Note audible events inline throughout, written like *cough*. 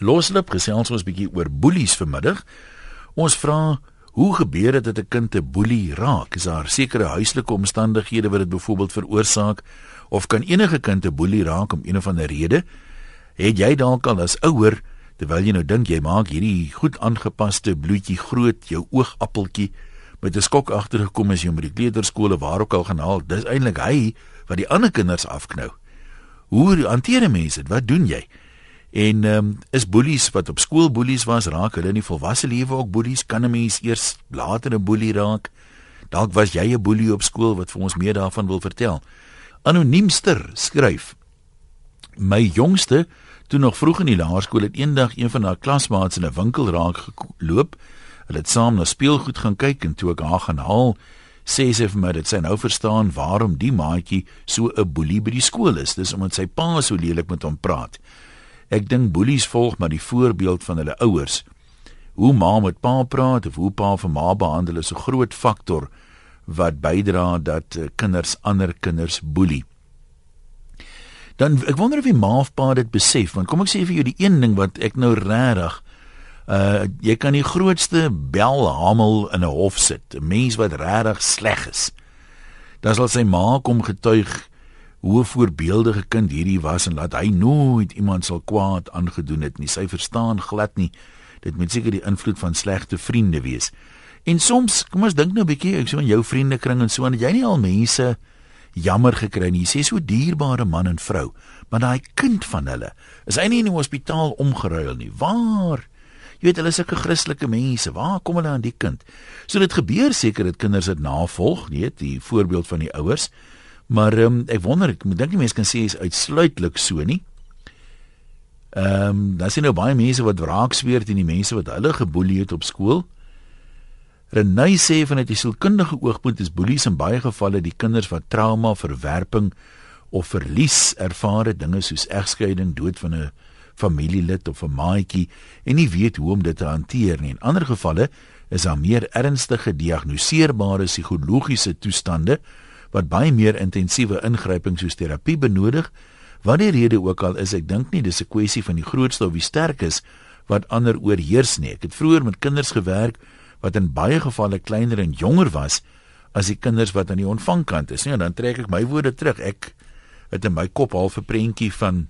Loslip gesels ons 'n bietjie oor boelies vanmiddag. Ons vra hoe gebeur dit dat 'n kind 'n boelie raak? Is daar sekere huislike omstandighede wat dit byvoorbeeld veroorsaak of kan enige kind 'n boelie raak om een of ander rede? Het jy dalk al as ouer terwyl jy nou dink jy maak hierdie goed aangepaste bloetjie groot, jou oogappeltjie met 'n skok agtergekom as jy met die kleuterskole waar ook al gaan haal, dis eintlik hy wat die ander kinders afknou. Hoe hanteer mense dit? Wat doen jy? En ehm um, is boelies wat op skool boelies was, raak hulle in die volwasse lewe ook boelies? Kan 'n mens eers later 'n boelie raak? Dalk was jy 'n boelie op skool wat vir ons meer daarvan wil vertel. Anoniemster skryf: My jongste, toe nog vroeg in die laerskool, het eendag een van haar klasmaats in 'n winkel raak geloop. Hulle het saam na speelgoed gaan kyk en toe ek haar gaan haal, sê sy vir my dit sy nou verstaan waarom die maatjie so 'n boelie by die skool is. Dis omdat sy pa so lelik met hom praat. Ek dink boelies volg maar die voorbeeld van hulle ouers. Hoe ma met pa praat of hoe pa vir ma behandel is 'n groot faktor wat bydra dat eh, kinders ander kinders boelie. Dan ek wonder of die ma of pa dit besef want kom ek sê vir jou die een ding wat ek nou regtig uh jy kan die grootste belhamel in 'n hof sit, 'n mens wat regtig sleg is. Dan sal sy ma kom getuig hoe voorbeeldige kind hierdie was en laat hy nooit iemand sal kwaad aangedoen het nie. Sy verstaan glad nie. Dit moet seker die invloed van slegte vriende wees. En soms, kom ons dink nou 'n bietjie, ek so in jou vriendekring en so aan, jy nie al mense jammer gekry nie. Jy sê so dierbare man en vrou, maar daai kind van hulle is hy nie in die hospitaal omgeruil nie. Waar? Jy weet hulle is sulke Christelike mense. Waar kom hulle aan die kind? So dit gebeur seker dat kinders dit navolg, weet, die voorbeeld van die ouers. Maar um, ek wonder ek dink die mense kan sê is uitsluitlik so nie. Ehm um, daar sien nou baie mense wat wraak sweer teen die mense wat hulle geboelie het op skool. Renay sê vanuit die sielkundige oogpunt is boelies in baie gevalle die kinders wat trauma, verwerping of verlies ervaar het, dinge soos egskeiding, dood van 'n familielid of 'n maatjie en nie weet hoe om dit te hanteer nie. In ander gevalle is daar meer ernstige diagnoseerbare psigologiese toestande wat baie meer intensiewe ingryping soos terapie benodig. Wat die rede ook al is, ek dink nie dis 'n kwessie van die grootste of wie sterk is wat ander oorheers nie. Ek het vroeër met kinders gewerk wat in baie gevalle kleiner en jonger was as die kinders wat aan die ontvangkant is. Nee, dan trek ek my woorde terug. Ek het in my kop half 'n prentjie van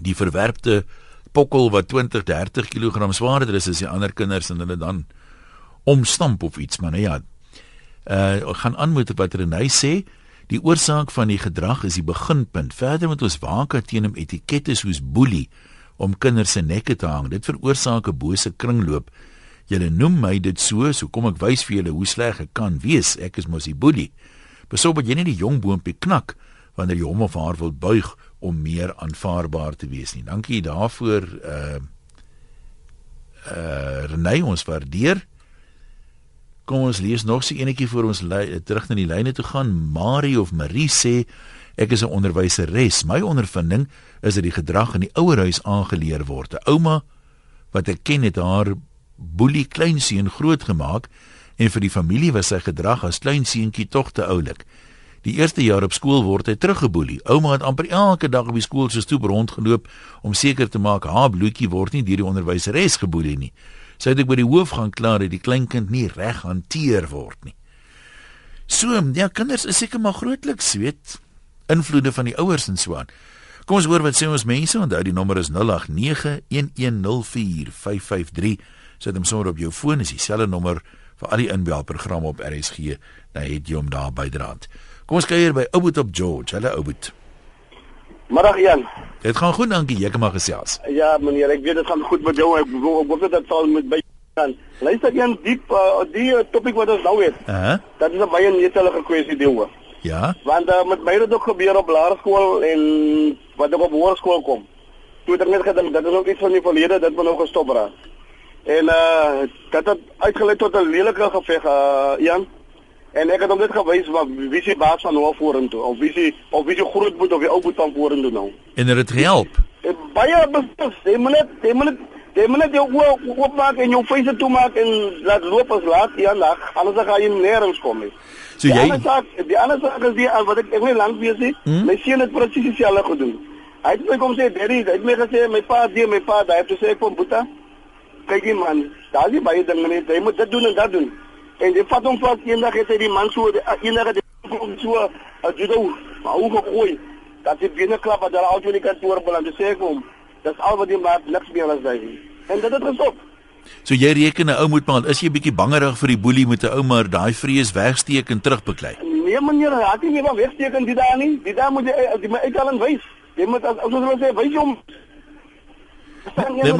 die verwerpte pokkel wat 20, 30 kg swaarder is as die ander kinders en hulle dan omstamp of iets, maar nee ja, uh gaan aan met wat Renay sê. Die oorsaak van die gedrag is die beginpunt. Verder moet ons waak teen om etikette soos boelie om kinders se nekke te hang. Dit veroorsaak 'n bose kringloop. Julle noem my dit so, so kom ek wys vir julle hoe sleg ek kan wees. Ek is mos die boelie. Besoek jy nie die jong boontjie knak wanneer jy hom of haar wil buig om meer aanvaarbaar te wees nie. Dankie daarvoor uh uh Renay ons waardeer. Kom ons lees nog so enetjie voor ons terug na die lyne toe gaan. Marie of Marie sê ek is 'n onderwyseres. My ondervinding is dat die gedrag in die ouerhuis aangeleer word. 'n Ouma wat ek ken het haar boelie kleinseun grootgemaak en vir die familie was sy gedrag as kleinseentjie tog te oulik. Die eerste jaar op skool word hy teruggeboelie. Ouma het amper elke dag op die skool se stoep rondgeloop om seker te maak haar bloetjie word nie deur die onderwyseres geboelie nie sou dit by die hoof gaan klaar dat die kleinkind nie reg hanteer word nie. So, ja, kinders is seker maar grootliks weet invloede van die ouers en so aan. Kom ons hoor wat sê ons mense, onthou die nommer is 0891104553. Sit hom sommer op jou foon, is dieselfde nommer vir al die inbelprogramme op RSG, dan het jy hom daar bydraand. Kom ons kuier by Ouboet op George. Hallo Ouboet. Middag Jan. Dit gaan goed, dankie. Jy kan maar gesels. Ja, meneer, ek weet dit gaan goed met jou. Ek hoop dit sal met by gaan. Luister Jan, diep uh, die uh, topik wat ons nou het. Uh -huh. Dat is 'n baie netelige kwessie ding hoor. Ja. Want uh, met my het dit ook gebeur op laerskool en wat ek op hoërskool kom. Toe het ek net gedink dat is ook iets van die verlede, dit moet nou gestop raak. En uh dat het uitgelei tot 'n lelike geveg uh Jan. En ek het hom net gewys wat wie se baas van hoe vorentoe of wie se of wie se groot moet of wie ou moet van vorentoe nou. En dit gehelp. En baie beslis, jy moet net jy moet net jy moet net jou oë oopmaak en jou face toe maak en laat loop as laat ja lag, anders gaan jy nêrens kom nie. So jy Die ander saak, die ander saak is die wat ek ek nie lank wees nie. Hmm? My seun het presies dieselfde gedoen. Hy het my kom sê, "Daddy, hy het my gesê my pa, die my pa, hy het gesê kom boeta." Kyk die man, daar is baie dinge net. Hy moet dit doen en dat doen. En die vat hom vas eendag het hy die man so eendag het hy kom so as judo, maar hoe gegooi. Dat hy binne klap dat daar al die kantoor beland sê ek hom. Dis al wat die maat niks meer as daai. En dit het gestop. So jy reken 'n ou moet maar is jy bietjie bangerig vir die boelie met 'n ou maar daai vrees wegsteek en terugbeklei. Nee meneer, het nie meer wegsteek en die daar nie. Die daar moet jy die my uithaling wys. Jy moet as ons sê wys hom. Nee,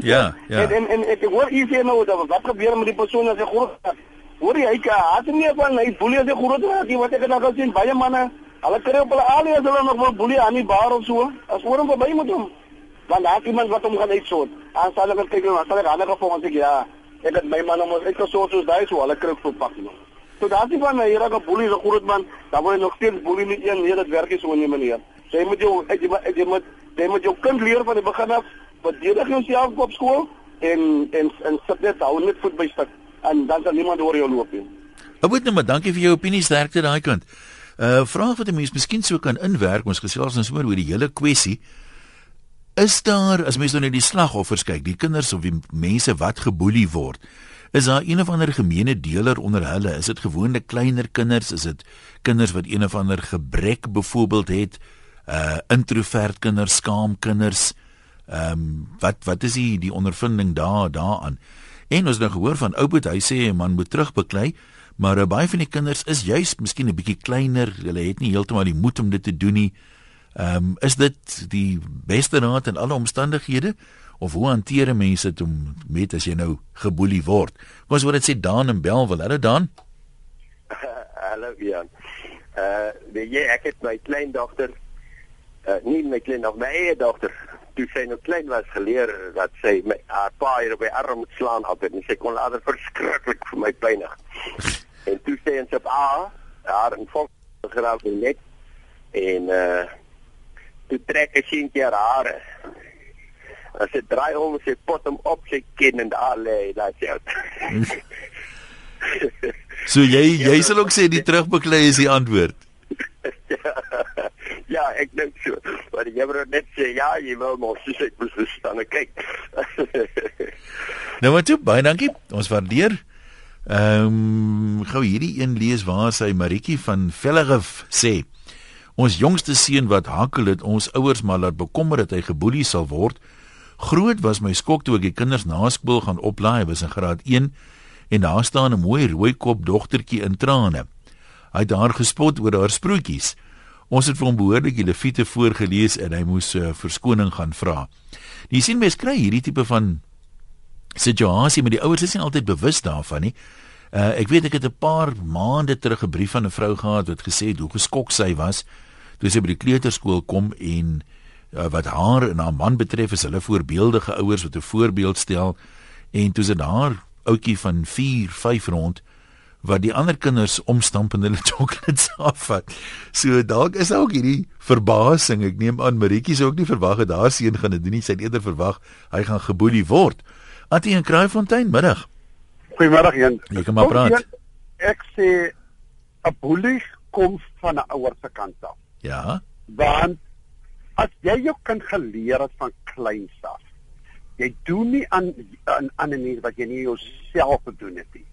ja, ja. En en, en ek hoor u sê nou dat wat gebeur met die persoon as hy groot raak. Hoor jy hy het nie van hy boelie as hy groot raak, wat ek nou gesien baie manne, hulle kry op hulle alias hulle nog wel boelie aan die bar of so. As hoor hom verby moet hom. Want daar iemand wat hom gaan uitsoot. Aan sal ek kyk nou, sal ek ander gevolg as ek ja. Ek het my man om ek gesoot soos daai so, hulle kry op pak nou. So daar is van hier 'n boelie, 'n groot man, daar word nog steeds boelie nie een nee, dit werk nie so in 'n manier. Jy moet jou jy moet jy moet jy moet jou kind leer van die begin af wat verdedig jouself op skool en en en sit net hou net voet by stuk en dan sal niemand oor jou loop nie. Ek moet net maar dankie vir jou opinie sterkte daai kant. Uh vraag wat 'n mens miskien sou kan inwerk, ons gesels ons oor die hele kwessie. Is daar as mens nou net die slagoffers kyk, die kinders of die mense wat geboelie word, is daar een of ander gemeene deler onder hulle? Is dit gewoonlik kleiner kinders? Is dit kinders wat een of ander gebrek byvoorbeeld het? Uh introvert kinders, skaam kinders? Ehm um, wat wat is die die ondervinding daar daaraan? En ons het nou gehoor van Ouboet, hy sê 'n man moet terugbeklei, maar uh, baie van die kinders is juis miskien 'n bietjie kleiner. Hulle het nie heeltemal die moed om dit te doen nie. Ehm um, is dit die beste raad in alle omstandighede of hoe hanteer mense dit om met as jy nou geboelie word? Kom ons hoor dit sê Dan en Belwel. Hallo Dan. *laughs* Hallo Jan. Uh weet jy ek het my kleindogter uh nie my kleindogter, my eie dogter toe sy nog klein was geleer dat sy my haar pa hier op die arm moet slaan altyd en sy kon later verskriklik vir my pynig. en toe sê sy op a haar in volk geraak in net en uh toe trek sy sien haar hare. As sy draai om sy pot hom op sy kin en daar lê daai sy. *laughs* so jy jy sal ook sê die terugbeklei is die antwoord. *laughs* ja ek dink so. Maar jy wou net sê ja, jy wil mos sê ek moet staan en kyk. *laughs* nou maar toe, baie dankie. Ons waardeer. Ehm um, gou hierdie een lees waar sy Maritjie van Vellerif sê. Ons jongste seun wat hakkel het ons ouers maar laat bekommer dat hy geboelie sal word. Groot was my skok toe ek die kinders na skool gaan oplaai, was in graad 1 en daar staan 'n mooi rooi kop dogtertjie in trane. Hy het haar gespot oor haar sproetjies. Ons het vir hom behoorlik die Lewiete voorgeles en hy moes uh, verskoning gaan vra. Jy sien mens kry hierdie tipe van situasie met die ouers is nie altyd bewus daarvan nie. Uh, ek weet ek het 'n paar maande terug 'n brief van 'n vrou gehad wat gesê het hoe geskok sy was toe sy by die kleuterskool kom en uh, wat haar en haar man betref is hulle voorbeeldige ouers wat 'n voorbeeld stel en toe sy daar ouetjie van 4, 5 rond wat die ander kinders omstamp en hulle *laughs* chocolates afvat. So dalk is ook hierdie verbasing. Ek neem aan Maritjie sou ook nie verwag het haar seun gaan dit doen nie. Sy het eerder verwag hy gaan geboelie word. Antie en Kraaifontein middag. Goeiemôre Jan. Jy kan maar praat. Ek sê 'n boelie kom van 'n ouer se kant af. Ja. Want as jy jou kind geleer het van kleins af, jy doen nie aan aan aan 'n mens wat jy nie jouself gedoen het nie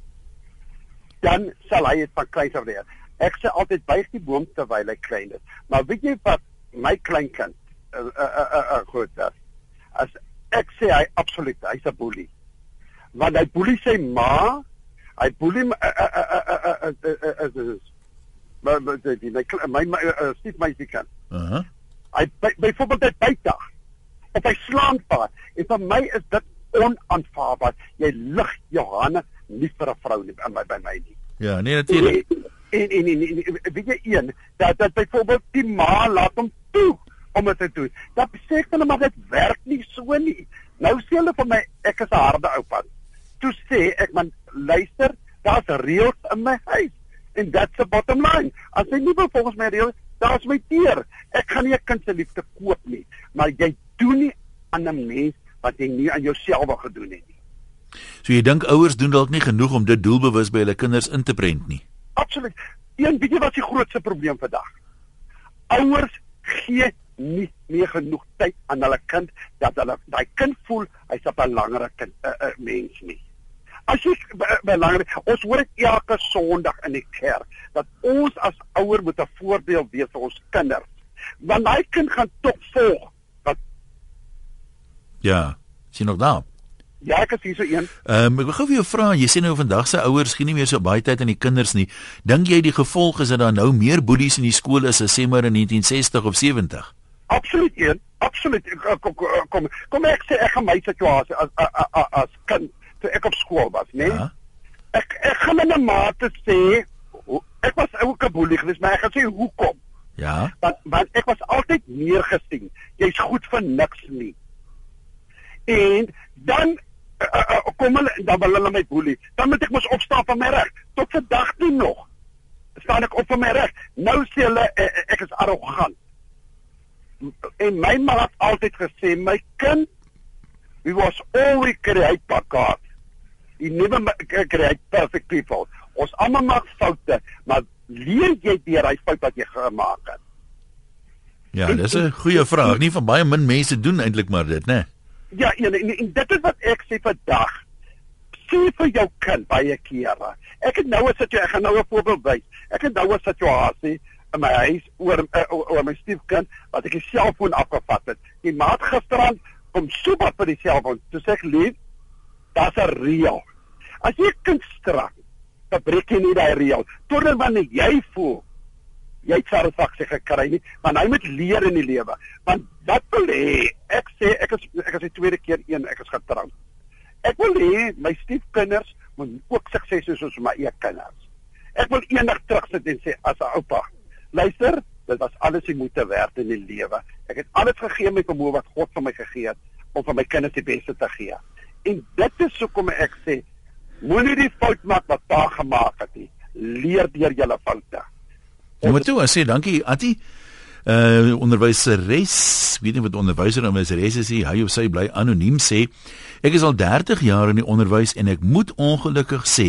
dan sal hy dit van kleins af leer. Ek sê altyd buig die boom terwyl hy klein is. Maar weet jy wat my kleinkind uh, uh, uh, uh, uh, goed is? As ek sê hy absoluut, hy's 'n boelie. Want hy boelie sy ma, hy boelie maar maar dit my my stief meisie kan. Uh-huh. Hy byvoorbeeld hy byt of hy slaan pa. En vir my is dit onaanvaarbaar. Jy lig jou hande nie vir 'n vrou nie by by my nie. Ja, nee natuurlik. En en en, en, en weet jy een dat dat byvoorbeeld die ma laat hom toe om dit te doen. Dat sê hulle maar dit werk nie so nie. Nou sê hulle vir my ek is 'n harde oupa. Toe sê ek man luister, daar's reëls in my huis en that's the bottom line. As jy nie volgens my reëls, daar's my teer. Ek gaan nie 'n kind se liefde koop nie, maar jy doen nie aan 'n mens wat jy nie aan jouself gedoen het nie. So jy dink ouers doen dalk nie genoeg om dit doelbewus by hulle kinders in te prent nie. Absoluut. Een bietjie wat is die grootste probleem vandag? Ouers gee nie meer genoeg tyd aan hulle kind dat hulle daai kind voel hy's 'n belangrike kind, 'n uh, uh, mens nie. As jy belangrik, ons hoor dit elke Sondag in die kerk dat ons as ouer moet 'n voorbeeld wees vir ons kinders. Want daai kind gaan tog volg. Wat Ja, sien nog daar. Ja, ek is hier so een. Ehm um, ek wil gou vir jou vra, jy sê nou vandag se ouers gee nie meer so baie tyd aan die kinders nie. Dink jy die gevolg is dat daar nou meer boelies in die skole is as sê maar in 1960 of 70? Absoluut een. Absoluut. Kom kom kom ek sê ek gaan my situasie as as, as, as kind toe ek op skool was, né? Nee? Ja. Ek ek gaan 'n maat sê ek was ook 'n boelie geweest, maar ek gaan sê hoekom? Ja. Want want ek was altyd neergesien. Jy's goed vir niks nie. En dan uh, uh, kom hulle dan wil hulle my boelie. Dan moet ek mos opstaan van my reg. Tot vandag nie nog. staan ek op van my reg. Nou sê hulle uh, ek is arrogant. En my ma het altyd gesê my kind we was always create pakkaat. You never create perfect people. Ons almal maak foute, maar leer jy deur hy fout wat jy gemaak het? Ja, dis 'n goeie vraag. Nie van baie min mense doen eintlik maar dit, né? Nee. Ja, en, en, en dit is wat ek sê vandag. Sê vir jou kind baie kere. Ek het nou 'n situasie, ek gaan nou 'n voorbeeld wys. Ek het nou 'n situasie in my huis oor uh, oor my stiefkind wat ek die selfoon afgevat het. Die maat gisterand kom super vir die selfoon. Toe sê ek lief, daar's 'n reël. As jy kind straf, dan breek jy nie daai reël. Totdat wanneer jy voel jy het satisfaksie gekry nie, want hy moet leer in die lewe. Want wat wil hê? Ek sê ek is ek is die tweede keer een ek is getroud. Ek wil hê my stiefkinders moet ook sukses hê soos my eie kinders. Ek wil eendag terugsit en sê as 'n oupa, luister, dit was alles die moeite werd in die lewe. Ek het alles gegee met vermoë wat God vir my gegee het om vir my kinders die beste te gee. En dit is hoekom ek sê moenie die fout maak wat pa gemaak het nie. Leer deur julle foute. Nommer 2, sê dankie Attie. Uh onderwyseres, weet nie wat onderwyser nou is, res is hy, hy of sy bly anoniem sê. Ek is al 30 jaar in die onderwys en ek moet ongelukkig sê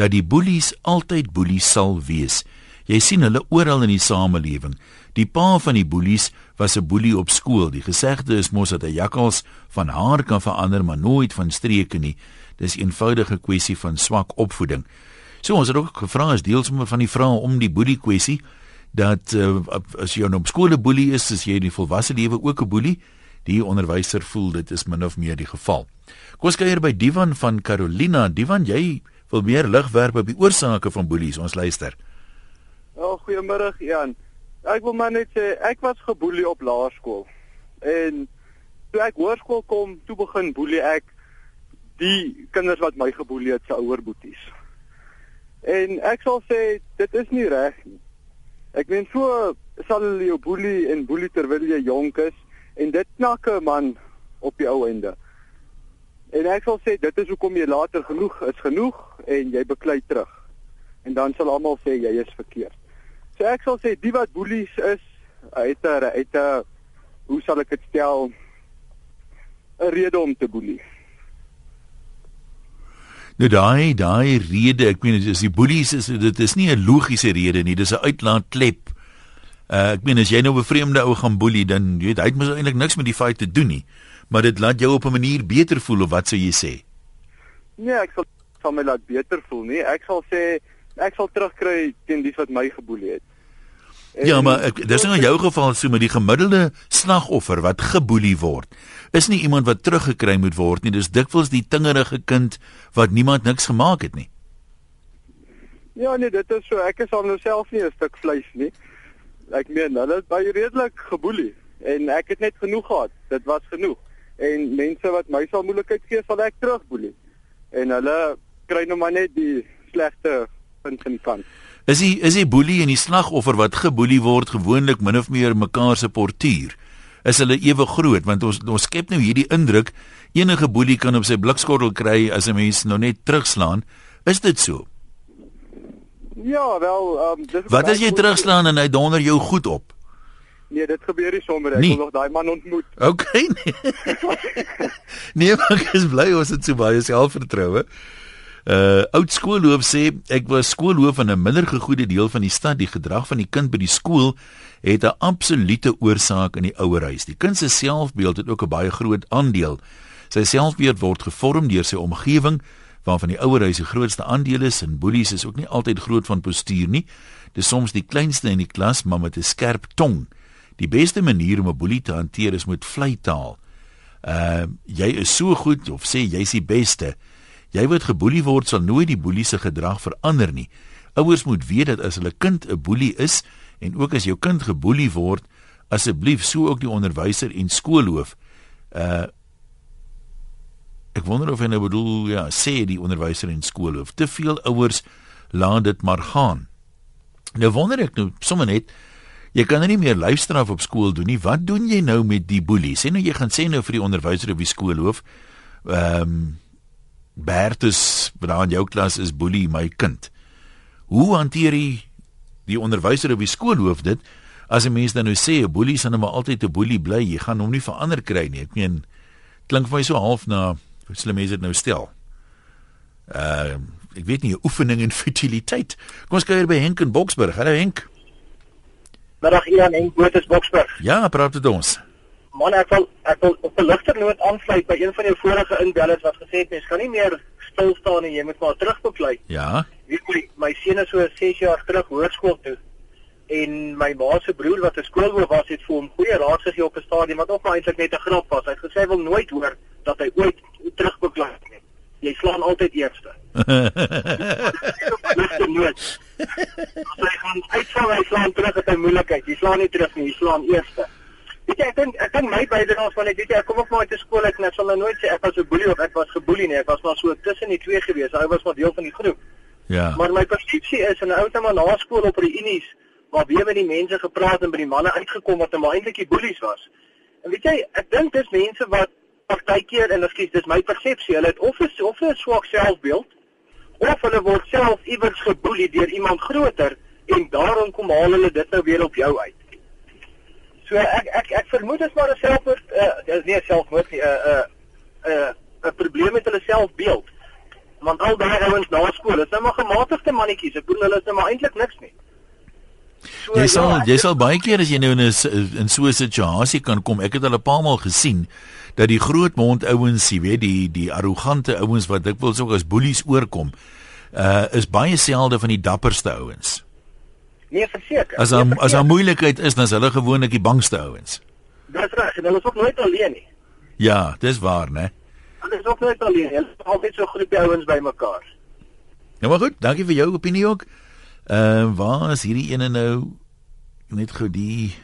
dat die boelies altyd boelies sal wees. Jy sien hulle oral in die samelewing. Die pa van die boelies was 'n boelie op skool. Die gesegde is mos dat 'n jakkals van haar kan verander, maar nooit van streke nie. Dis 'n eenvoudige kwessie van swak opvoeding. So ons het ook gevra as deels van die vrae om die boelie kwessie dat uh, as jy nou op skool 'n boelie is, is jy in die volwasse lewe ook 'n boelie. Die onderwyser voel dit is min of meer die geval. Kom ons kuier by Divan van Carolina. Divan, jy wil meer lig werp op die oorsake van boelies. Ons luister. Ja, goeiemôre Jan. Ek wil maar net sê ek was geboelie op laerskool. En toe ek hoërskool kom, toe begin boelie ek die kinders wat my geboelie het se ouer boeties. En ek sal sê dit is nie reg nie. Ek meen so sal jy boelie en boelie terwyl jy jonk is en dit knak 'n man op die ou einde. En ek sal sê dit is hoekom jy later genoeg is genoeg en jy beklei terug. En dan sal almal sê jy is verkeerd. So ek sal sê die wat boelies is, het 'n het 'n hoe sal ek dit stel 'n rede om te boelie. Nou daai daai rede, ek meen as die boelies is dit is nie 'n logiese rede nie, dis 'n uitlaatklep. Uh, ek meen as jy nou 'n vreemde ou gaan boelie dan jy weet hy het mos eintlik niks met die feit te doen nie, maar dit laat jou op 'n manier beter voel of wat sou jy sê? Nee, ek sal sal my laat beter voel nie. Ek sal sê ek sal terugkry teen die wat my geboelie het. Ja, maar ek, dis nou in jou geval so met die gemiddelde slagoffer wat geboelie word. Is nie iemand wat teruggekry moet word nie, dis dikwels die tingerige kind wat niemand niks gemaak het nie. Ja, nee, dit is so. Ek is al nou self nie 'n stuk vleis nie. Ek meen, hulle het baie redelik geboelie en ek het net genoeg gehad. Dit was genoeg. En mense wat my sal moeilikheid gee, sal ek terugboelie. En hulle kry nou maar net die slegte punt van die kant. Is die is die boelie en die slagoffer wat geboelie word gewoonlik min of meer mekaar se portuur? Is hulle ewe groot want ons ons skep nou hierdie indruk enige boelie kan op sy blikskottel kry as 'n mens nou net terugslaan. Is dit so? Ja, wel, ehm um, dis Wat as jy terugslaan en hy donder jou goed op? Nee, dit gebeur nie sommer. Ek Nie. wil nog daai man ontmoet. OK. Nee, *laughs* nee maar ek is bly ons het so baie selfvertroue. Uh oud skoolhoof sê ek was skoolhoof in 'n minder gegoede deel van die stad. Die gedrag van die kind by die skool het 'n absolute oorsaak in die ouerhuis. Die kind se selfbeeld het ook 'n baie groot aandeel. Sy selfbeeld word gevorm deur sy omgewing waarvan die ouerhuis die grootste aandeel is en boelies is ook nie altyd groot van postuur nie. Dis soms die kleinste in die klas maar met 'n skerp tong. Die beste manier om 'n boelie te hanteer is met vleitaal. Uh jy is so goed of sê jy's die beste. Jy wat geboelie word sal nooit die boelie se gedrag verander nie. Ouers moet weet dat as hulle kind 'n boelie is en ook as jou kind geboelie word, asseblief so ook die onderwyser en skoolhoof. Uh Ek wonder of hy nou bedoel ja, sê die onderwyser en skoolhoof. Te veel ouers laat dit maar gaan. Nou wonder ek nou sommer net Jy kan nou nie meer lyfstraf op skool doen nie. Wat doen jy nou met die boelie? Sê nou jy gaan sê nou vir die onderwyser op die skoolhoof, ehm um, Bertus, wat aan jou klas is boelie my kind. Hoe hanteer jy die onderwyser op die skoolhoof dit as 'n mens dan nou sê 'n boelie sal nou maar altyd 'n boelie bly. Jy gaan hom nie verander kry nie. Ek meen klink vir my so half na hoe sal mense dit nou stel? Ehm uh, ek weet nie 'n oefening in *laughs* futiliteit. Kom ons kyk by Henk in Boksburg. Hallo Henk. Middag Ian en Botus Boksburg. Ja, praat dit ons. Man, ek wil ek wil op 'n ligter noot aansluit by een van jou vorige inbellers wat gesê het mens kan nie meer stil staan en jy moet maar terugbeklei. Ja. Weet jy, my seun is so 6 jaar terug hoërskool toe en my ma se broer wat 'n skoolhoof was het vir hom goeie raad gegee op 'n stadium wat ook maar eintlik net 'n grap was. Hy het gesê hy wil nooit hoor dat hy ooit terugbeklei nie. Jy slaan altyd eerste. *laughs* Sy gaan uitval hy slaan terug het 'n moeilikheid. Jy slaan nie terug nie, jy slaan eerste. Weet jy, ek dink ek dink my bydrae van ek weet jy, ek kom ook maar uit 'n skool ek net sal nou nooit sê ek was 'n boelie of ek was geboelie nie. Ek was maar so tussen die twee gewees. Hy was maar deel van die groep. Ja. Maar my persepsie is in 'n ou tyd maar na skool op reunies waar weer met die mense gepraat en by die manne uitgekom wat nou eintlik die boelies was. En weet jy, ek dink dis mense wat partykeer en ekskuus, dis my persepsie, hulle het of 'n of 'n swak selfbeeld of hulle word self iewers geboelie deur iemand groter en daarom kom haal hulle dit nou weer op jou uit. So ek ek ek vermoed dit is maar 'n selfmoord uh nee selfmoord nie 'n uh, 'n uh, 'n uh, 'n probleem met hulle selfbeeld. Want al daai ouens na skool, is nou maar gematigde mannetjies. Ek bedoel hulle is nou maar eintlik niks nie. So, jy sal ja, jy sal baie keer as jy nou in 'n in so 'n situasie kan kom. Ek het al 'n paar maal gesien dat die groot mond ouens, jy weet, die die arrogante ouens wat dikwels ook as boelies oorkom, uh is baie selde van die dapperste ouens. Nee, verseker. As dan as daar moeilikheid is, dan is hulle gewoonlik die bangste ouens. Dis reg, en hulle is ook nooit alleen nie. Ja, dis waar, né? Hulle is ook nooit alleen. Hulle is altyd so groepie ouens bymekaar. Ja, maar goed, dankie vir jou opinie ook. Ehm uh, waar is hierdie ene nou net gou die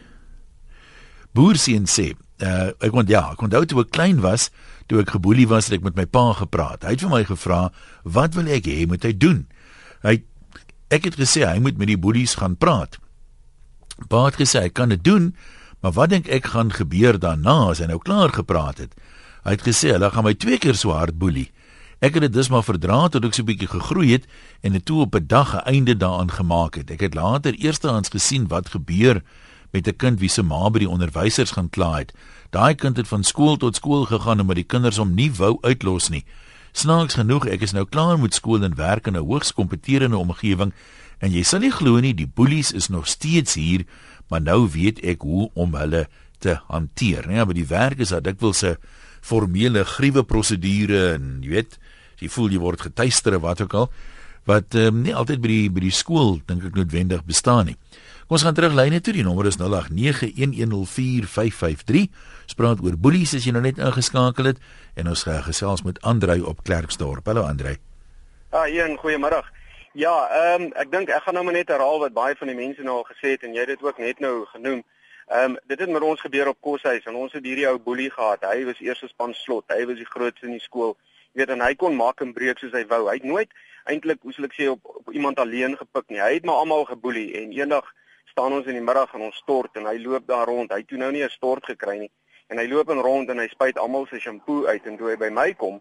boerseun sê. Uh, ek kon ja, ek onthou toe ek klein was, toe ek geboelie was, het ek met my pa gepraat. Hy het vir my gevra, "Wat wil ek hê moet hy doen?" Hy ek het gesê hy moet met die boelies gaan praat. Pa het gesê hy kan dit doen, maar wat dink ek gaan gebeur daarna as hy nou klaar gepraat het? Hy het gesê hulle gaan my twee keer so hard boelie. Ek het dit dus maar verdra tot ek so 'n bietjie gegroei het en dit toe op 'n dag 'n einde daaraan gemaak het. Ek het later eerstehands gesien wat gebeur met 'n kind wie se ma by die onderwysers gaan kla het. Daai kind het van skool tot skool gegaan omdat die kinders hom nie wou uitlos nie. Snaaks genoeg, ek is nou klaar met skool en werk in 'n hoogs kompeterende omgewing en jy sal nie glo nie, die boelies is nog steeds hier, maar nou weet ek hoe om hulle te hanteer. Nee, maar die werk is dat ek wil se formele gruwe prosedure en jy weet, jy voel jy word getuister of wat ook al wat um, nie altyd by die by die skool dink ek noodwendig bestaan nie. Kom ons gaan terug lyne toe. Die nommer is 0891104553. Spraak oor boelies as jy nou net ingeskakel het en ons gaan gesels met Andrei op Klerksdorp. Hallo Andrei. Ah, een goeiemôre. Ja, ehm um, ek dink ek gaan nou maar net herhaal wat baie van die mense nou al gesê het en jy het dit ook net nou genoem. Ehm um, dit het met ons gebeur op koshuis en ons het hierdie ou boelie gehad. Hy was eers 'n span slot. Hy was die grootste in die skool. Jy weet en hy kon maak en breek soos hy wou. Hy het nooit eintlik, hoe sal ek sê, op, op iemand alleen gepik nie. Hy het maar almal geboelie en eendag staan ons in die middag en ons stort en hy loop daar rond. Hy het toe nou nie 'n stort gekry nie. En hy loop in rond en hy spuit almal se shampoo uit en toe hy by my kom,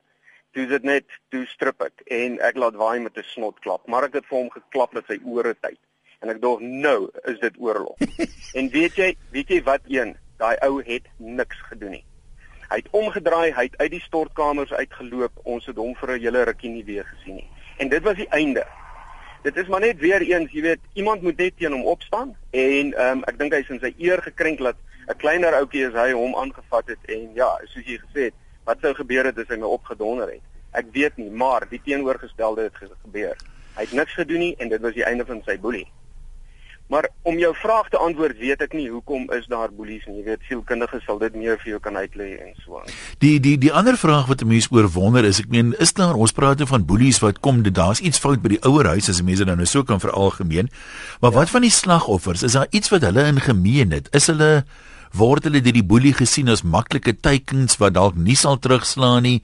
toe dit net toe strip ek en ek laat waai met 'n snotklap. Maar ek het vir hom geklap dat sy ore tyd. En ek dink nou is dit oorlog. *laughs* en weet jy, weet jy wat een? Daai ou het niks gedoen nie. Hy het omgedraai, hy het uit die stortkamers uitgeloop. Ons het hom vir 'n hele rukkie nie weer gesien nie. En dit was die einde. Dit is maar net weer eens, jy weet, iemand moet net teen hom opstaan en ehm um, ek dink hy's in sy eer gekrenk dat 'n kleiner ouetjie as hy hom aangevat het en ja, soos jy gesê het, wat sou gebeur het as hy my opgedonder het? Ek weet nie, maar die teenoorgestelde het gebeur. Hy het niks gedoen nie en dit was die einde van sy boelie. Maar om jou vraag te antwoord, weet ek nie hoekom is daar boelies nie. Jy weet, sielkundiges sal dit meer vir jou kan uitlei en so aan. Die die die ander vraag wat mense oor wonder is, ek meen, is daar ons praat nou van boelies wat kom, daar's iets fout by die ouer huis as mense nou so kan veralgemeen. Maar ja. wat van die slagoffers? Is daar iets wat hulle in gemeen het? Is hulle word hulle deur die boelie gesien as maklike teikens wat dalk nie sal terugslaan nie,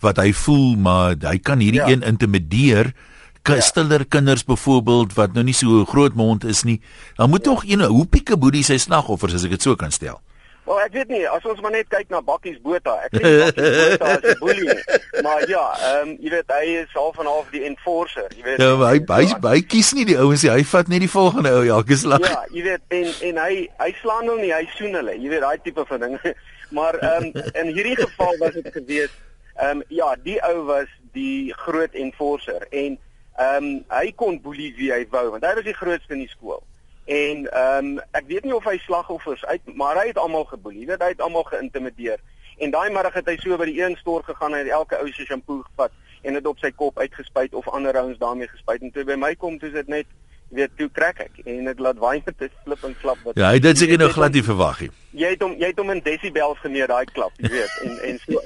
wat hy voel maar hy kan hierdie ja. een intimideer? Ja. stiller kinders byvoorbeeld wat nou nie so groot mond is nie. Dan moet ja. tog een hoe pieke boedie sy slagoffers as ek dit so kan stel. Wel ek weet nie, as ons maar net kyk na Bakkies Botha. Ek *laughs* weet Bakkies Botha is 'n boelie. Maar ja, ehm um, jy weet hy is half en half die enforcer, jy weet. Ja, hy hy, hy hy kies nie die ouens nie. Hy vat net die volgende ou elke slag. Ja, jy weet en en hy hy slaan hom nie, hy soen hulle. Jy weet daai tipe van ding. *laughs* Maar ehm um, in hierdie geval was dit gewees ehm um, ja, die ou was die groot enforcer en Ehm um, hy kon boelie wie hy wou want hy was die grootste in die skool. En ehm um, ek weet nie of hy slagoffers uit maar hy het almal geboelie. Jy weet hy het almal geïntimideer. En daai middag het hy so by die een stort gegaan en het elke ou se shampoo gevat en dit op sy kop uitgespuit of ander ouens daarmee gespuit en toe by my kom toe dit net weet toe krak ek en ek laat waai met 'n flip en klap wat Ja, hy dit seker nou glad nie verwag nie. Jy het hom jy het hom in desibels gemeet daai klap, jy weet en en so.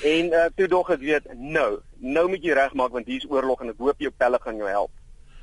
En uh, toe dog ek weet nou, nou moet jy regmaak want hier's oorlog en ek hoop jou pelle gaan jou help.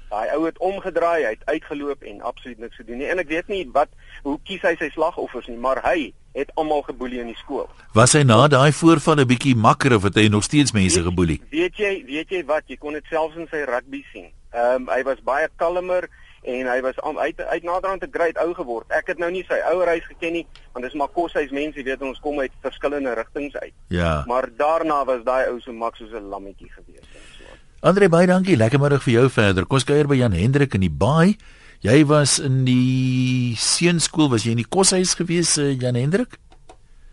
Daai ou het omgedraai, hy het uitgeloop en absoluut niks gedoen nie. En ek weet nie wat hoe kies hy sy slagoffers nie, maar hy het almal geboelie in die skool. Was hy na daai voorval 'n bietjie makker of het hy nog steeds mense geboelie? Weet jy, weet jy wat, jy kon dit selfs in sy rugby sien. Ehm um, hy was baie kalmer en hy was uit uit naderhand 'n great ou geword. Ek het nou nie sy ouer huis geken nie, want dis maar koshuis mense, jy weet ons kom uit verskillende rigtings uit. Ja. Maar daarna was daai ou so mak soos 'n lammetjie gewees en so. Andre baie dankie. Lekker middag vir jou verder. Kom kuier by Jan Hendrik in die baai. Jy was in die seunskool, was jy in die koshuis gewees, eh, Jan Hendrik?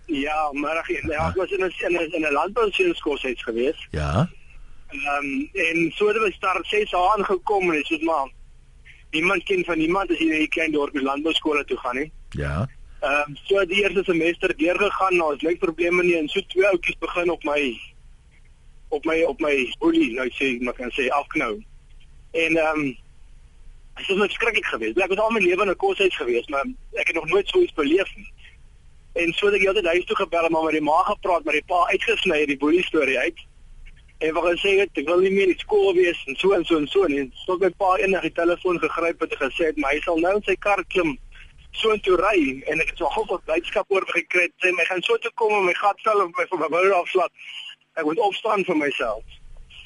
Ja, maar ek ja, was in 'n in 'n landbou seunskoshuis gewees. Ja. Ehm um, en so het ons daar 6 jaar aangekom en dit is maar niemand ken van niemand as jy na die klein dorpie landbouskole toe gaan nie. Ja. Ehm um, so die eerste semester deurgegaan, nou is lyk probleme nie en so twee oudjies begin op my op my op my boelie, nou sê maar kan sê afknou. En ehm um, dit was net skrikkelik geweest. Ek was al my lewe in 'n koshuis geweest, maar ek het nog nooit so iets beleef nie. En so het ek altyd huis toe gebel en maar met die ma gepraat, maar die pa uitgesny het die boelie storie uit. En wat hy sê het, ek wil nie meer in skool wees en so en so en so nie. En so het my pa eendag die telefoon gegryp en gesê het, maar hy sal nou in sy kar klim so intoe ry en ek het so wat blydskap oor gekry. Sê my gaan so toe kom en my gat val en my van my wou afslaat. Ek moet opstaan vir myself.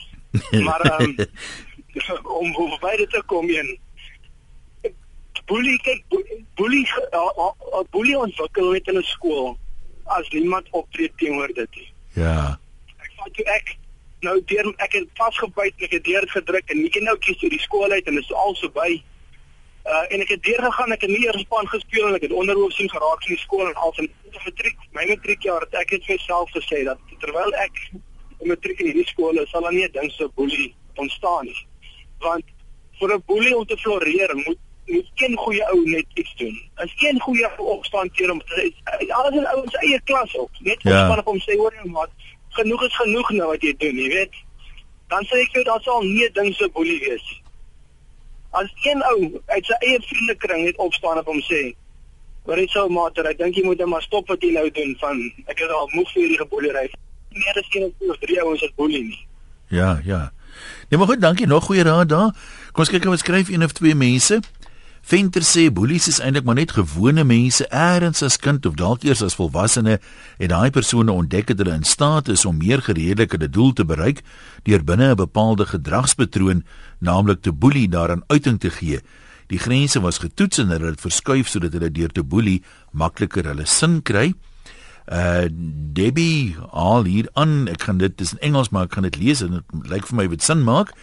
*laughs* maar um, om om beide te kom in boelie kyk boelie boelie ontwikkel net in 'n skool as niemand optree teenoor dit. Ja. Ek vat toe ek nou deur ek het vasgebyt ek het deur gedruk en nie nou kies uit die skool uit en dit is al so by uh en ek het deur gegaan ek het nie eers span gespeel en ek het onderhoof sien geraak in die skool en al van matriek my matriekjaar het ek het vir myself gesê dat terwyl ek in matriek in hierdie skool is sal daar nie 'n ding so boelie ontstaan nie want vir 'n boelie om te floreer moet moet een goeie ou net iets doen. As een goeie ou opstaan teen hom, alles in ouens eie klas op. Net ja. opstaan op hom sê hoor jy maar genoeg is genoeg nou wat jy doen, jy weet. Dan sê ek jou daar sal nie 'n ding so boelie wees. As een ou uit sy eie vriendekring net opstaan en hom sê, "Maar dit sou mater, ek dink jy moet net maar stop wat jy nou doen van ek is al moeg vir hierdie geboelery." Meer as een of drie ouens wat boelie nie. Ja, ja. Nee, maar goed, dankie. Nog goeie raad daar. Kom ons kyk of ons skryf een of twee mense. Venter sê boelies is eintlik maar net gewone mense, eers as kind of dalk eers as volwassene, en daai persone ontdek dat hulle in staat is om meer gereedelik hulle doel te bereik deur binne 'n bepaalde gedragspatroon, naamlik te boelie, daaraan uiting te gee. Die grense was getoets en hulle het verskuif sodat hulle deur te boelie makliker hulle sin kry. Uh Debbie, al hier aan, ek gaan dit dis in Engels maar ek gaan dit lees en dit lyk vir my wat sin maak.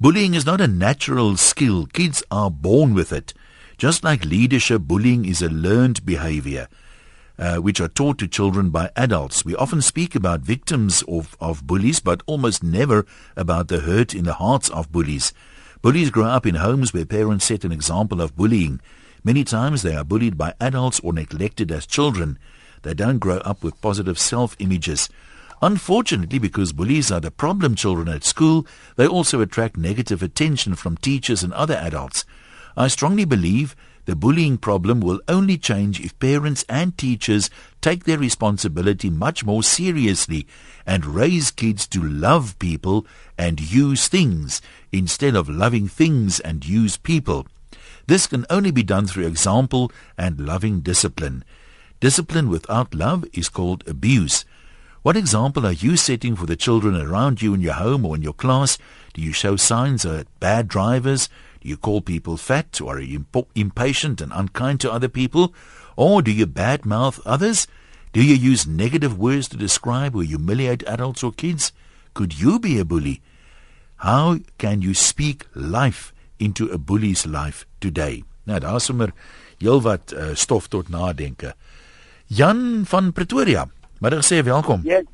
Bullying is not a natural skill. Kids are born with it. Just like leadership, bullying is a learned behavior. uh, which are taught to children by adults. We often speak about victims of, of bullies, but almost never about the hurt in the hearts of bullies. Bullies grow up in homes where parents set an example of bullying. Many times they are bullied by adults or neglected as children. They don't grow up with positive self images. Unfortunately, because bullies are the problem children at school, they also attract negative attention from teachers and other adults. I strongly believe the bullying problem will only change if parents and teachers take their responsibility much more seriously and raise kids to love people and use things instead of loving things and use people. This can only be done through example and loving discipline. Discipline without love is called abuse. What example are you setting for the children around you in your home or in your class? Do you show signs of bad drivers? Do you call people fat or are you imp- impatient and unkind to other people? Or do you badmouth others? Do you use negative words to describe or humiliate adults or kids? Could you be a bully? How can you speak life into a bully's life today? Nou, daar's sommer heelwat uh, stof tot nadenke. Jan van Pretoria. Ek sê welkom. Yes,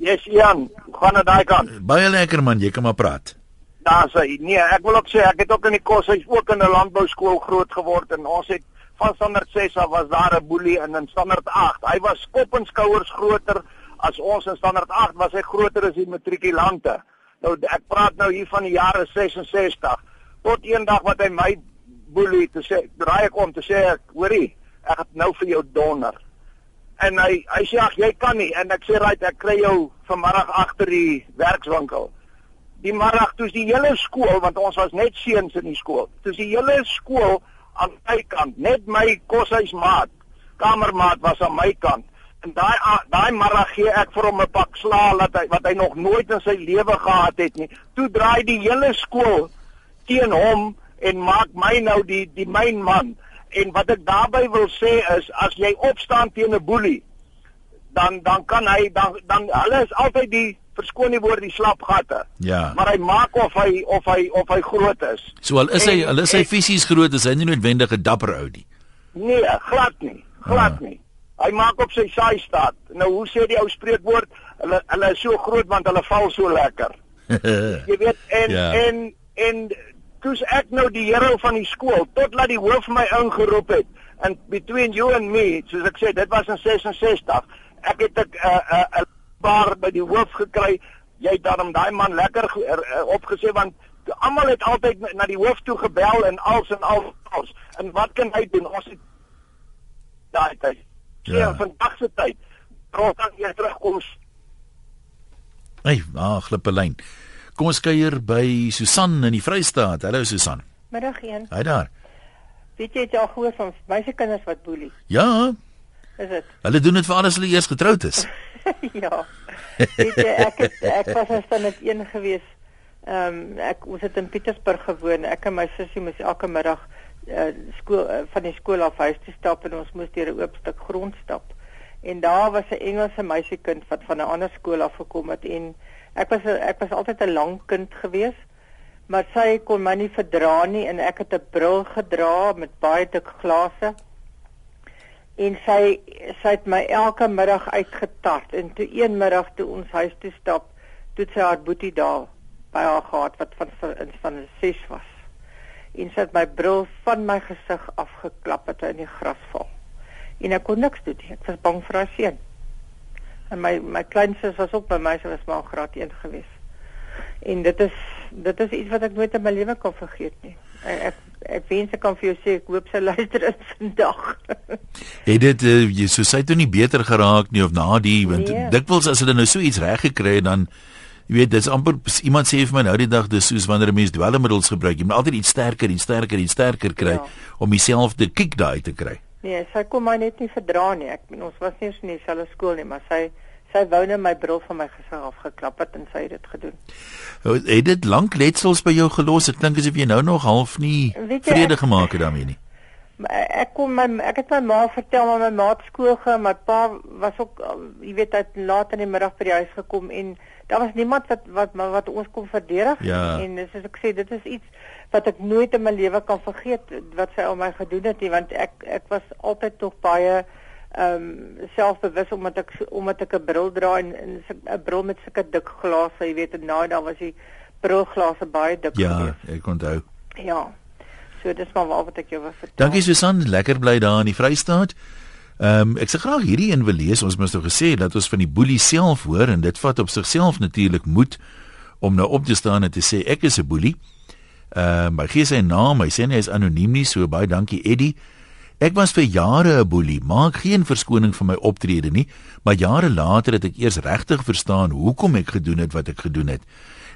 yes Jan, gaan na daai kant. Baie lekker man, jy kan maar praat. Daar sê nee, ek wil ook sê ek het ook in die koshuis ook in 'n landbouskool groot geword en ons het van standaard 6 af was daar 'n boelie in in standaard 8. Hy was kop en skouers groter as ons in standaard 8 was hy groter as die matrikulante. Nou ek praat nou hier van die jare 66. Tot eendag wat hy my boelie te sê, draai ek om te sê ek, hoorie, ek het nou vir jou donder en hy hy sê ag jy kan nie en ek sê right ek kry jou vanmiddag agter die werkswinkel. Die middag toe is die hele skool want ons was net seuns in die skool. Toe is die hele skool aan my kant, net my koshuismaat, kamermaat was aan my kant. En daai daai middag gee ek vir hom 'n pak slaag wat hy wat hy nog nooit in sy lewe gehad het nie. Toe draai die hele skool teen hom en maak my nou die die myn man. En wat ek daarby wil sê is as jy opstaan teen 'n boelie, dan dan kan hy dan dan hulle is altyd die verskoon die woord die slapgatte. Ja. Maar hy maak of hy of hy of hy groot is. So al is hy En- al is hy en- fisies groot, is hy nie noodwendig 'n dapper ou nie. Nee, glad nie. Glad Ah. nie. Hy maak op sy saai staat. Nou hoe sê die ou spreekwoord? Hulle hulle is so groot want hulle val so lekker. *laughs* Jy weet en Ja. en en toe's ek nou die hero van die skool tot laat die hoof my ingeroep het and between you and me soos ek sê dit was in 66 ek het 'n 'n 'n paar by die hoof gekry jy het dan daai man lekker er, er, opgesê want almal het altyd na- die hoof toe gebel en als en al als en wat kan hy doen ons het daai tyd Ja. ja vandag se tyd rond dan jy terugkom Hey, ah, glippelyn. Kom ons kuier by Susan in die Vrystaat. Hallo Susan. Middag een. Hy daar. Weet jy het jy al gehoor van meisiekinders wat boelie? Ja, Is dit? hulle doen dit vir alles hulle eers getroud is. *laughs* ja. Weet jy ek het, ek was as dan net een gewees. Ehm um, ek ons het in Pietersburg gewoon. Ek en my sussie moes elke middag uh, skool uh, van die skool af huis toe stap en ons moes deur 'n oop stuk grond stap. En daar was 'n Engelse meisiekind wat van 'n ander skool af gekom het en ek was ek was altyd 'n lang kind gewees. Maar sy kon my nie verdra nie en ek het 'n bril gedra met baie dik glase. En sy sy het my elke middag uitgetart en toe een middag toe ons huis toe stap, toe sy haar boetie daar by haar gehad wat van van, van 6 was. En sy het my bril van my gesig afgeklap het in die gras val. En ek kon niks doen nie. Ek was bang vir haar seun. En my my kleinsus was ook by my, sy was maar graad 1 gewees. En dit is dit is iets wat ek nooit in my lewe kan vergeet nie. Ek ek, ek wens ek kan vir jou sê ek hoop sy *laughs* luister in vandag. Het dit uh, jy so sy toe nie beter geraak nie of na die want Nee. dikwels as hulle nou so iets reg gekry het dan jy weet dis amper iemand sê vir my nou die dag dis soos wanneer 'n mens dwelmmiddels gebruik jy moet altyd iets sterker en sterker en sterker kry Ja. om dieselfde kick daai te kry. Nee, sy kon my net nie verdra nie. Ek meen ons was nie eens in dieselfde skool nie, maar sy sy wou net my bril van my gesig afgeklap het en sy het dit gedoen. Het dit lank letsels by jou gelos? Ek dink asof jy nou nog half nie jy, vrede ek- gemaak het daarmee nie. Ek kom my ek het my ma vertel maar my ma het skool gaan, my pa was ook jy weet hy het laat in die middag by die huis gekom en daar was niemand wat wat wat, ons kon verdedig. Ja. en soos ek sê dit is iets wat ek nooit in my lewe kan vergeet wat sy aan my gedoen het nie want ek ek was altyd tog baie ehm um, selfbewus omdat ek omdat ek 'n bril dra en 'n bril met sulke dik glase, jy weet, en nou dan was die brilglase baie dik Ja, geweest. ek onthou. Ja. So dis maar wat ek jou wil vertel. Dankie Susan, lekker bly daar in die Vrystaat. Ehm um, ek sê graag hierdie een wil lees. Ons moes nou gesê dat ons van die boelie self hoor en dit vat op sigself natuurlik moed om nou op te staan en te sê ek is 'n boelie. Ehm uh, hy gee sy naam, hy sê hy is anoniem nie, so baie dankie Eddie. Ek was vir jare 'n boelie, maak geen verskoning van my optrede nie, maar jare later het ek eers regtig verstaan hoekom ek gedoen het wat ek gedoen het.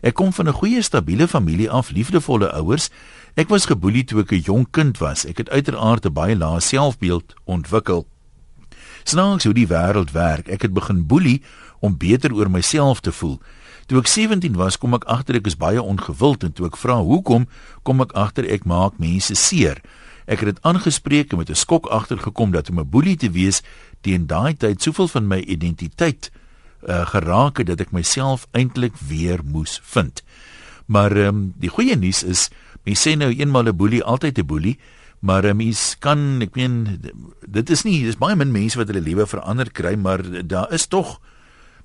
Ek kom van 'n goeie stabiele familie af, liefdevolle ouers. Ek was geboelie toe ek 'n jong kind was. Ek het uiteraard 'n baie lae selfbeeld ontwikkel. Snaaks hoe die wêreld werk. Ek het begin boelie om beter oor myself te voel. Toe ek 17 was, kom ek agter ek is baie ongewild en toe ek vra hoekom, kom ek agter ek maak mense seer. Ek het dit aangespreek en met 'n skok agtergekom dat om 'n boelie te wees teen daai tyd soveel van my identiteit uh, geraak het dat ek myself eintlik weer moes vind. Maar ehm um, die goeie nuus is, mense sê nou eenmal 'n boelie altyd 'n boelie, maar 'n mens kan, ek meen dit is nie, dis baie min mense wat hulle lewe verander kry, maar daar is tog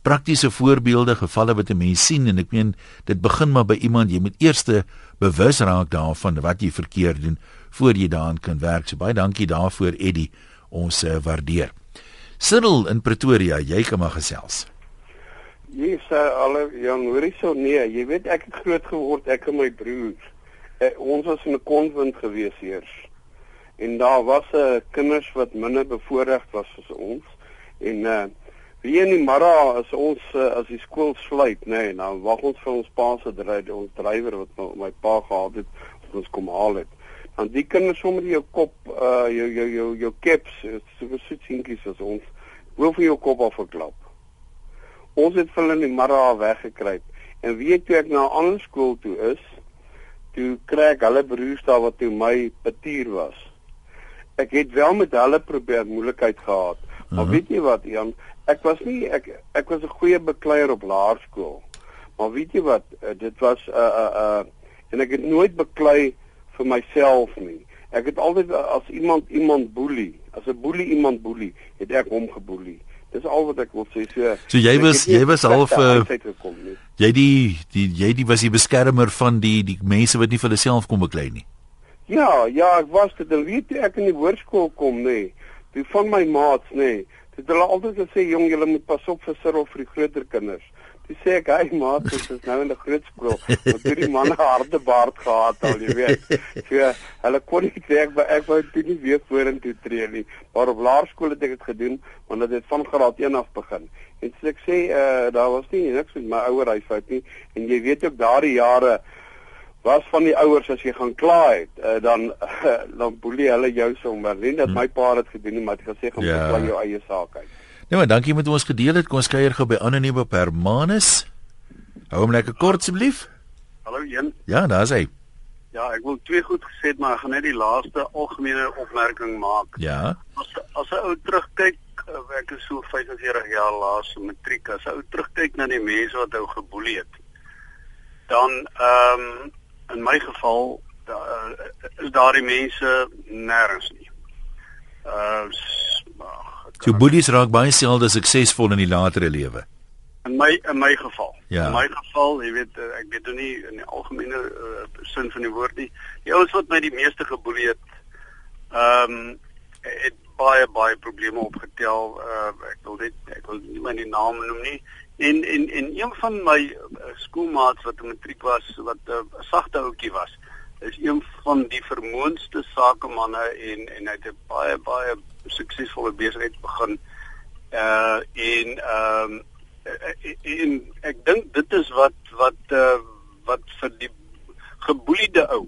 praktiese voorbeelde, gevalle wat 'n mens sien en ek meen dit begin maar by iemand jy moet eers bewus raak daarvan wat jy verkeerd doen voor jy daaraan kan werk. So baie dankie daarvoor Eddie, ons uh, waardeer. Cyril in Pretoria, jy kan maar gesels. Jy sê alle jong, hoorie so nee, jy weet ek het groot geword ek en my broers. Eh, ons was in 'n konvent gewees eers. En daar was 'n uh, kinders wat minder bevoordeel was as ons. En uh wie in die môre as ons uh, as die skool sluit, nê, nee, dan wag ons vir ons pa se drywer, ons drywer wat my, my pa gehad het, ons kom haal het. Dan die kinders sommer jou kop uh jou jou jou jou caps, so so seentjies as ons, wil vir jou kop af verklap. Ons het hulle in die Mara weggekruip. En weet toe ek na 'n ander skool toe is, toe kry ek hulle broers daar wat toe my petier was. Ek het wel met hulle probeer moeilikheid gehad. Maar uh -huh. weet jy wat, Jan, ek was nie ek ek was 'n goeie bekleier op laerskool. Maar weet jy wat, uh, dit was 'n uh, 'n uh, uh, en ek het nooit beklei vir myself nie. Ek het altyd as iemand iemand boelie, as 'n boelie iemand boelie, het ek hom geboelie. Dis al wat ek wil sê. So So jy was jy was half uh, jy die die jy die was die beskermer van die die mense wat nie vir hulle self kon beklei nie. Ja, ja, ek was dit. En weet jy ek in die hoërskool kom nê. Nee, toe van my maats nê. Nee, dit hulle altyd gesê jong, julle moet pas op vir sirrel vir die groter kinders. Toe sê ek, "Hey maat, dit is nou in die grootskool. Want hierdie manne harde baard gehad al, jy weet." So hulle kon nie sê ek ek wou toe nie weer vorentoe tree nie. Maar op laerskool het ek dit gedoen want dit het van graad 1 af begin. En so ek sê, uh daar was nie niks met my ouer huishoud nie en jy weet ook daardie jare was van die ouers as jy gaan kla het, uh, dan uh, *laughs* dan boelie hulle jou sommer. Nie dat my pa dit gedoen het, maar het gesê gaan ja. kla jou eie saak uit. Nee, maar dankie met ons gedeel het. Kom ons kuier gou by Anoniem op Hermanus. Hou hom lekker kort asseblief. Hallo Jan. Ja, daar's hy. Ja, ek wil twee goed gesê, maar ek gaan net die laaste algemene opmerking maak. Ja. As as 'n ou terugkyk, ek is so 45 jaar laas matriek, as 'n ou terugkyk na die mense wat ou geboelie het, dan ehm um, in my geval da, is daardie mense nêrens nie. Uh So boelies raak baie selde suksesvol in die latere lewe. In my in my geval. Ja. In my geval, jy weet ek weet nou nie in die algemene uh, sin van die woord nie. Die ouens wat my die meeste geboelie het, ehm um, het baie baie probleme opgetel. Uh, ek wil net ek wil nie my naam noem nie. En en en een van my uh, skoolmaats wat 'n matriek was wat 'n uh, sagte ouetjie was, is een van die vermoënste sakemanne en en hy het 'n baie baie suksesvolle besigheid begin. Uh en ehm um, en ek dink dit is wat wat uh, wat vir die geboeide ou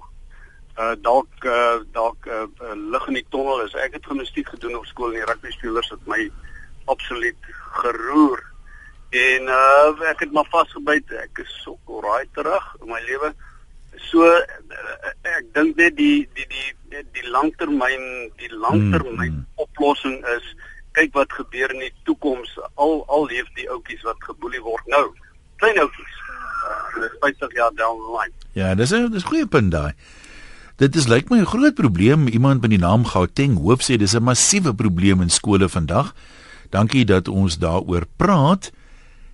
uh dalk uh, dalk uh, uh, lig in die tonnel is. Ek het gimnastiek gedoen op skool en die rugby spelers het my absoluut geroer. En uh ek het maar vasgebyt. Ek is so alraai terug in my lewe. So uh, ek dink net die die die die langtermyn die langtermyn mm. oplossing is kyk wat gebeur in die toekoms. Al al leef die ouetjies wat geboelie word nou. Klein ouetjies. Uh, 50 jaar down the line. Ja, dis 'n dis 'n goeie punt daai. Dit is lyk my 'n groot probleem. Iemand met die naam Gauteng hoop sê dis 'n massiewe probleem in skole vandag. Dankie dat ons daaroor praat.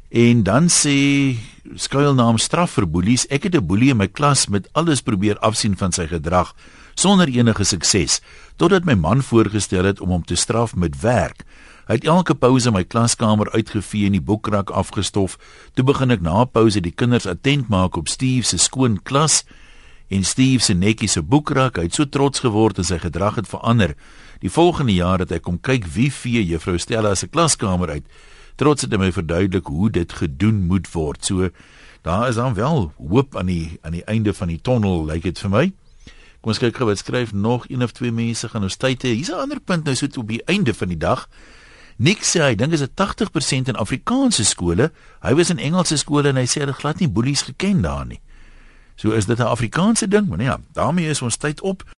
En dan sê skuilnaam straf vir boelies. Ek het 'n boelie in my klas met alles probeer afsien van sy gedrag sonder enige sukses totdat my man voorgestel het om hom te straf met werk. Hy het elke pouse my klaskamer uitgevee en die boekrak afgestof. Toe begin ek na pouse die kinders attent maak op Steve se skoon klas en Steve se netjie se boekrak. Hy het so trots geword en sy gedrag het verander. Die volgende jaar het ek kom kyk wie vee juffrou Stella se klaskamer uit trots het my verduidelik hoe dit gedoen moet word. So daar is dan wel hoop aan die aan die einde van die tonnel, lyk like dit vir my. Kom ons kyk gou wat skryf nog een of twee mense gaan ons tyd hê. Hier's 'n ander punt nou so op die einde van die dag. Nik sê hy dink is dit 80% in Afrikaanse skole. Hy was in Engelse skole en hy sê het glad nie boelies geken daar nie. So is dit 'n Afrikaanse ding, maar nee, daarmee is ons tyd op.